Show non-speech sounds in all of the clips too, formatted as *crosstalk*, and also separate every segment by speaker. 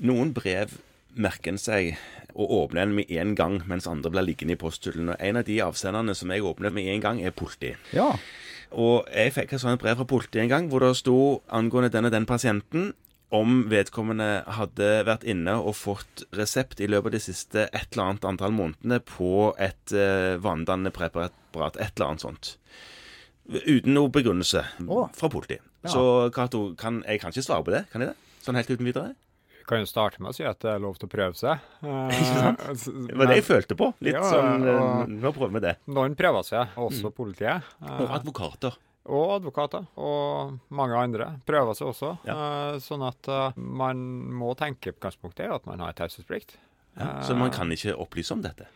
Speaker 1: Noen brev merker en seg og åpner en med en gang, mens andre blir liggende i posthyllen. Og En av de avsenderne som jeg åpner med en gang, er politi.
Speaker 2: Ja.
Speaker 1: Og jeg fikk et sånt brev fra politiet en gang hvor det sto angående den og den pasienten om vedkommende hadde vært inne og fått resept i løpet av de siste et eller annet antall månedene på et uh, vanedannende preparat, et eller annet sånt. Uten noe begrunnelse fra politiet.
Speaker 2: Ja.
Speaker 1: Så Cato, jeg kan ikke svare på det, kan jeg det? Sånn helt uten videre?
Speaker 3: Vi kan jo starte med å si at det er lov til å prøve seg. *laughs*
Speaker 1: Ikke sant?
Speaker 3: Eh,
Speaker 1: Det var det jeg følte på. Litt
Speaker 3: Ja,
Speaker 1: sånn uh,
Speaker 3: og-
Speaker 1: Nå prøver vi det.
Speaker 3: Noen prøver seg, også politiet. eh,
Speaker 1: Og advokater.
Speaker 3: og advokater. Og mange andre prøver seg også.
Speaker 1: Ja.
Speaker 3: Eh, sånn at eh, man må tenke på utgangspunktet at man har taushetsplikt.
Speaker 1: Ja. Så man kan ikke opplyse om dette.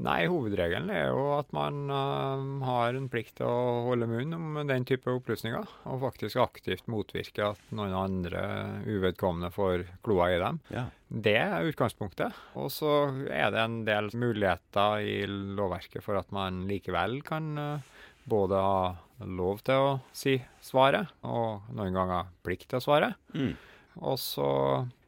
Speaker 3: Nei, hovedregelen er jo at man uh, har en plikt til å holde munn om den type opplysninger, og faktisk aktivt motvirke at noen andre uvedkommende får kloa i dem.
Speaker 1: Ja.
Speaker 3: Det er utgangspunktet. Og så er det en del muligheter i lovverket for at man likevel kan uh, både ha lov til å si svaret, og noen ganger plikt til å svare.
Speaker 1: Mm.
Speaker 3: Og så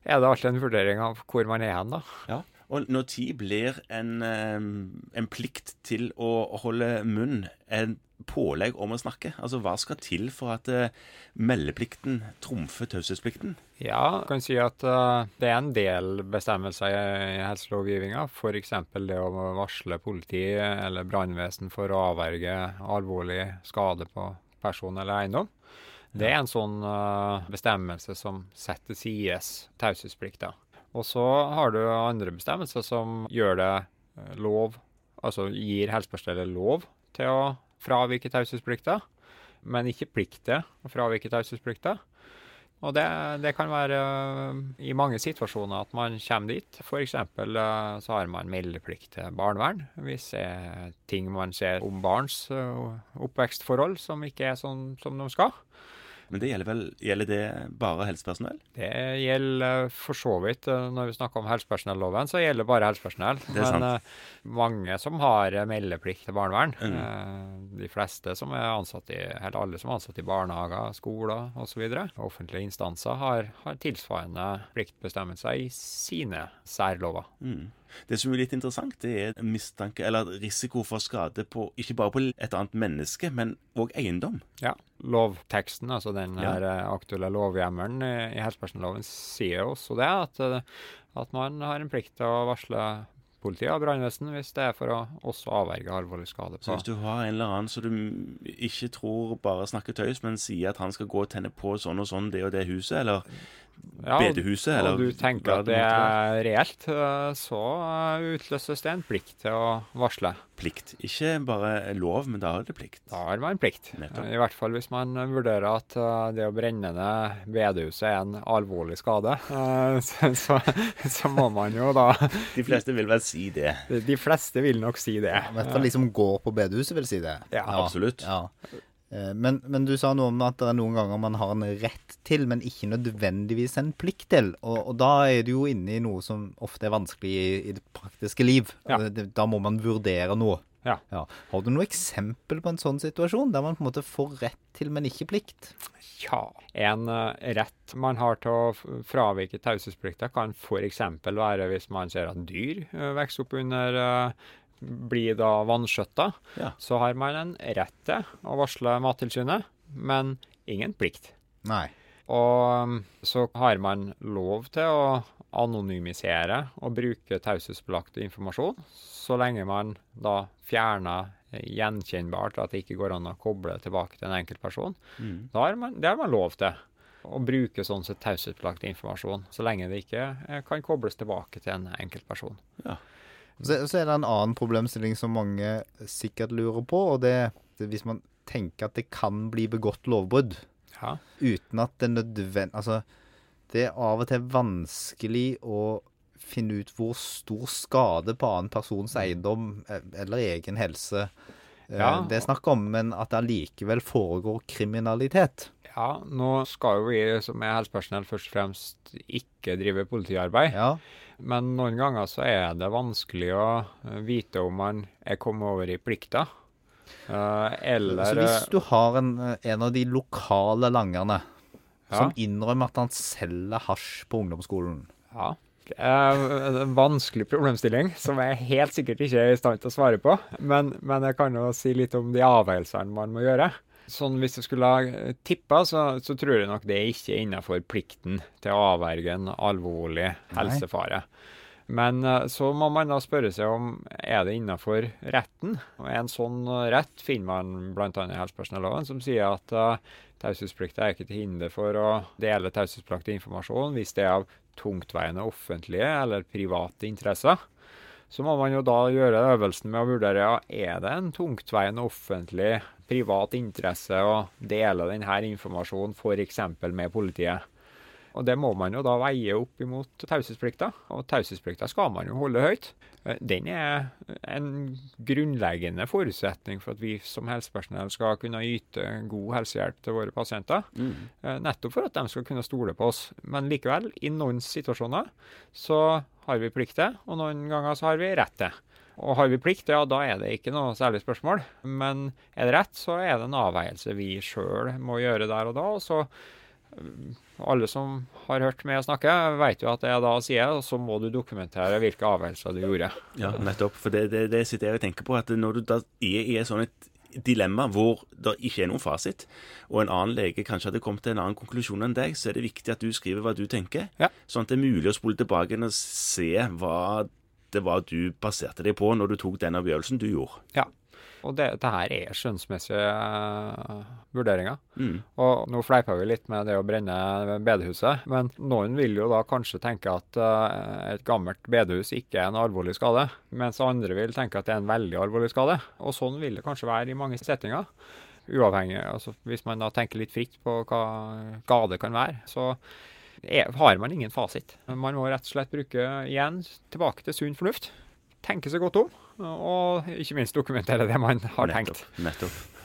Speaker 3: er det alltid en vurdering av hvor man er hen, da.
Speaker 1: Ja. Og når tid blir en, en plikt til å holde munn en pålegg om å snakke? Altså, Hva skal til for at eh, meldeplikten trumfer taushetsplikten?
Speaker 3: Ja, jeg kan si at eh, det er en del bestemmelser i, i helselovgivninga. F.eks. det å varsle politi eller brannvesen for å avverge alvorlig skade på person eller eiendom. Det er en sånn eh, bestemmelse som setter til side taushetsplikta. Og så har du andre bestemmelser som gjør det eh, lov, altså gir helsepersonellet lov til å fravike taushetsplikta, men ikke plikt til å fravike taushetsplikta. Og det, det kan være øh, i mange situasjoner at man kommer dit. F.eks. Uh, så har man meldeplikt til barnevern hvis det er ting man ser om barns oppvekstforhold som ikke er sånn som de skal.
Speaker 1: Men det gjelder vel gjelder det bare helsepersonell?
Speaker 3: Det gjelder for så vidt øh, Når vi snakker om helsepersonelloven, så gjelder det bare helsepersonell.
Speaker 1: Det er sant.
Speaker 3: Men øh, mange som har øh, meldeplikt til barnevern,
Speaker 1: Mm.
Speaker 3: de fleste som er ansatt i, eller alle som er ansatt i barnehager, skoler osv., offentlige instanser, har, har tilsvarende pliktbestemmelser i sine særlover.
Speaker 1: Mm. Det som er litt interessant, det er mistanke, eller risiko for skade på ikke bare på et annet menneske, men òg eiendom.
Speaker 3: Ja, Lovteksten, altså den
Speaker 1: Ja.
Speaker 3: eh, aktuelle lovhjemmelen i, helsepersonelloven, sier også det, at, eh, at man har en plikt til å varsle politiet og brannvesen hvis det er for å også avverge alvorlig skade
Speaker 1: Så hvis du har en eller annen som du ikke tror bare snakker tøys, men sier at han skal gå og tenne på sånn og sånn det og det huset, eller
Speaker 3: Ja,
Speaker 1: bedehuset, eller
Speaker 3: og du tenker at det er reelt, eh, så eh, utløses det en plikt til å varsle.
Speaker 1: Plikt. Ikke bare lov, men da er det plikt.
Speaker 3: Da har man plikt.
Speaker 1: Nettopp.
Speaker 3: I hvert fall hvis man vurderer at eh, det å brenne ned bedehuset er en alvorlig skade. *laughs* Så, så, så må man jo da *laughs*
Speaker 1: De fleste vil vel si det.
Speaker 3: De fleste vil nok si det.
Speaker 2: I hvert fall de som går på bedehuset, vil si det.
Speaker 3: Ja,
Speaker 1: absolutt.
Speaker 2: Ja. Eh, Men, men du sa noe om at det er noen ganger man har en rett til, men ikke nødvendigvis en plikt til. Og, og da er du jo inne i noe som ofte er vanskelig i, i det praktiske liv.
Speaker 3: Ja.
Speaker 2: Altså, da må man vurdere noe.
Speaker 3: Ja.
Speaker 2: Har du noe eksempel på en sånn situasjon, der man på en måte får rett til, men ikke plikt?
Speaker 3: Ja, en uh, rett man har til å fravike taushetsplikta, kan f.eks. være hvis man ser at dyr uh, vokser opp under eh, blir da vanskjøtta,
Speaker 1: Ja.
Speaker 3: så har man en rett til å varsle Mattilsynet, men ingen plikt.
Speaker 2: Nei.
Speaker 3: Og um, så har man lov til å anonymisere og bruke taushetsbelagt informasjon, så lenge man da fjerner gjenkjennbart at det ikke går an å koble tilbake til en enkeltperson.
Speaker 1: Mm.
Speaker 3: Da har man, det har man lov til. Å bruke sånn sett taushetsbelagt informasjon, så lenge det ikke eh, kan kobles tilbake til en enkeltperson.
Speaker 2: Så, så er det en annen problemstilling som mange sikkert lurer på, og det er hvis man tenker at det kan bli begått lovbrudd
Speaker 3: Ja.
Speaker 2: uten at det nødvendig Altså, det er av og til vanskelig å finne ut hvor stor skade på annen persons eiendom eller egen helse eh,
Speaker 3: Ja.
Speaker 2: det er snakk om, men at det allikevel foregår kriminalitet.
Speaker 3: Ja, nå skal jo vi som er helsepersonell først og fremst ikke drive politiarbeid.
Speaker 2: Ja.
Speaker 3: Men noen ganger så er det vanskelig å vite om man er kommet over i plikta. Eh, eller
Speaker 2: Så hvis du har en, en av de lokale langerne
Speaker 3: Ja.
Speaker 2: som innrømmer at han selger hasj på ungdomsskolen,
Speaker 3: Ja. Er en vanskelig problemstilling som jeg helt sikkert ikke er i stand til å svare på. Men, men jeg kan jo si litt om de avveielsene man må gjøre. Sånn Hvis jeg skulle tippa, så, så, tror jeg nok det ikke er innenfor plikten til å avverge en alvorlig helsefare. Men eh, så må man da spørre seg om er det innenfor retten. Og En sånn rett finner man bl.a. i helsepersonelloven, som sier at uh, taushetsplikta er ikke til hinder for å dele taushetspliktig informasjon hvis det er av tungtveiende offentlige eller private interesser. Så må man jo da gjøre øvelsen med å vurdere ja, er det en tungtveiende offentlig privat interesse å dele denne informasjonen f.eks. med politiet. Og Det må man jo da veie opp imot taushetsplikta, og taushetsplikta skal man jo holde høyt. Eh, den er en grunnleggende forutsetning for at vi som helsepersonell skal kunne yte god helsehjelp til våre pasienter. Mm. Eh, nettopp for at de skal kunne stole på oss. Men likevel, i noen situasjoner så har vi plikt til, og noen ganger så har vi rett til. Og har vi plikt, ja da er det ikke noe særlig spørsmål. Men er det rett, så er det en avveielse vi sjøl må gjøre der og da. og så alle som har hørt meg snakke, vet jo at jeg da sier og så må du dokumentere hvilke avgjørelser du gjorde.
Speaker 1: Ja, nettopp. For det, det, det sitter jeg og tenker på. At når du da er i et sånt dilemma hvor det ikke er noen fasit, og en annen lege kanskje hadde kommet til en annen konklusjon enn deg, så er det viktig at du skriver hva du tenker, ja. sånn at det er mulig å spole tilbake og se hva det var du baserte deg på når du tok den avgjørelsen du gjorde.
Speaker 3: Ja. Og det, det her er skjønnsmessige uh, vurderinger. Mm. Og nå fleipa vi litt med det å brenne bedehuset, men noen vil jo da kanskje tenke at uh, et gammelt bedehus ikke er en alvorlig skade, mens andre vil tenke at det er en veldig alvorlig skade. Og sånn vil det kanskje være i mange settinger. Uavhengig, altså Hvis man da tenker litt fritt på hva skade kan være, så er, har man ingen fasit. Man må rett og slett bruke igjen tilbake til sunn fornuft tenke seg godt om, og ikke minst dokumentere det man har
Speaker 1: nettopp,
Speaker 3: tenkt.
Speaker 1: Nettopp.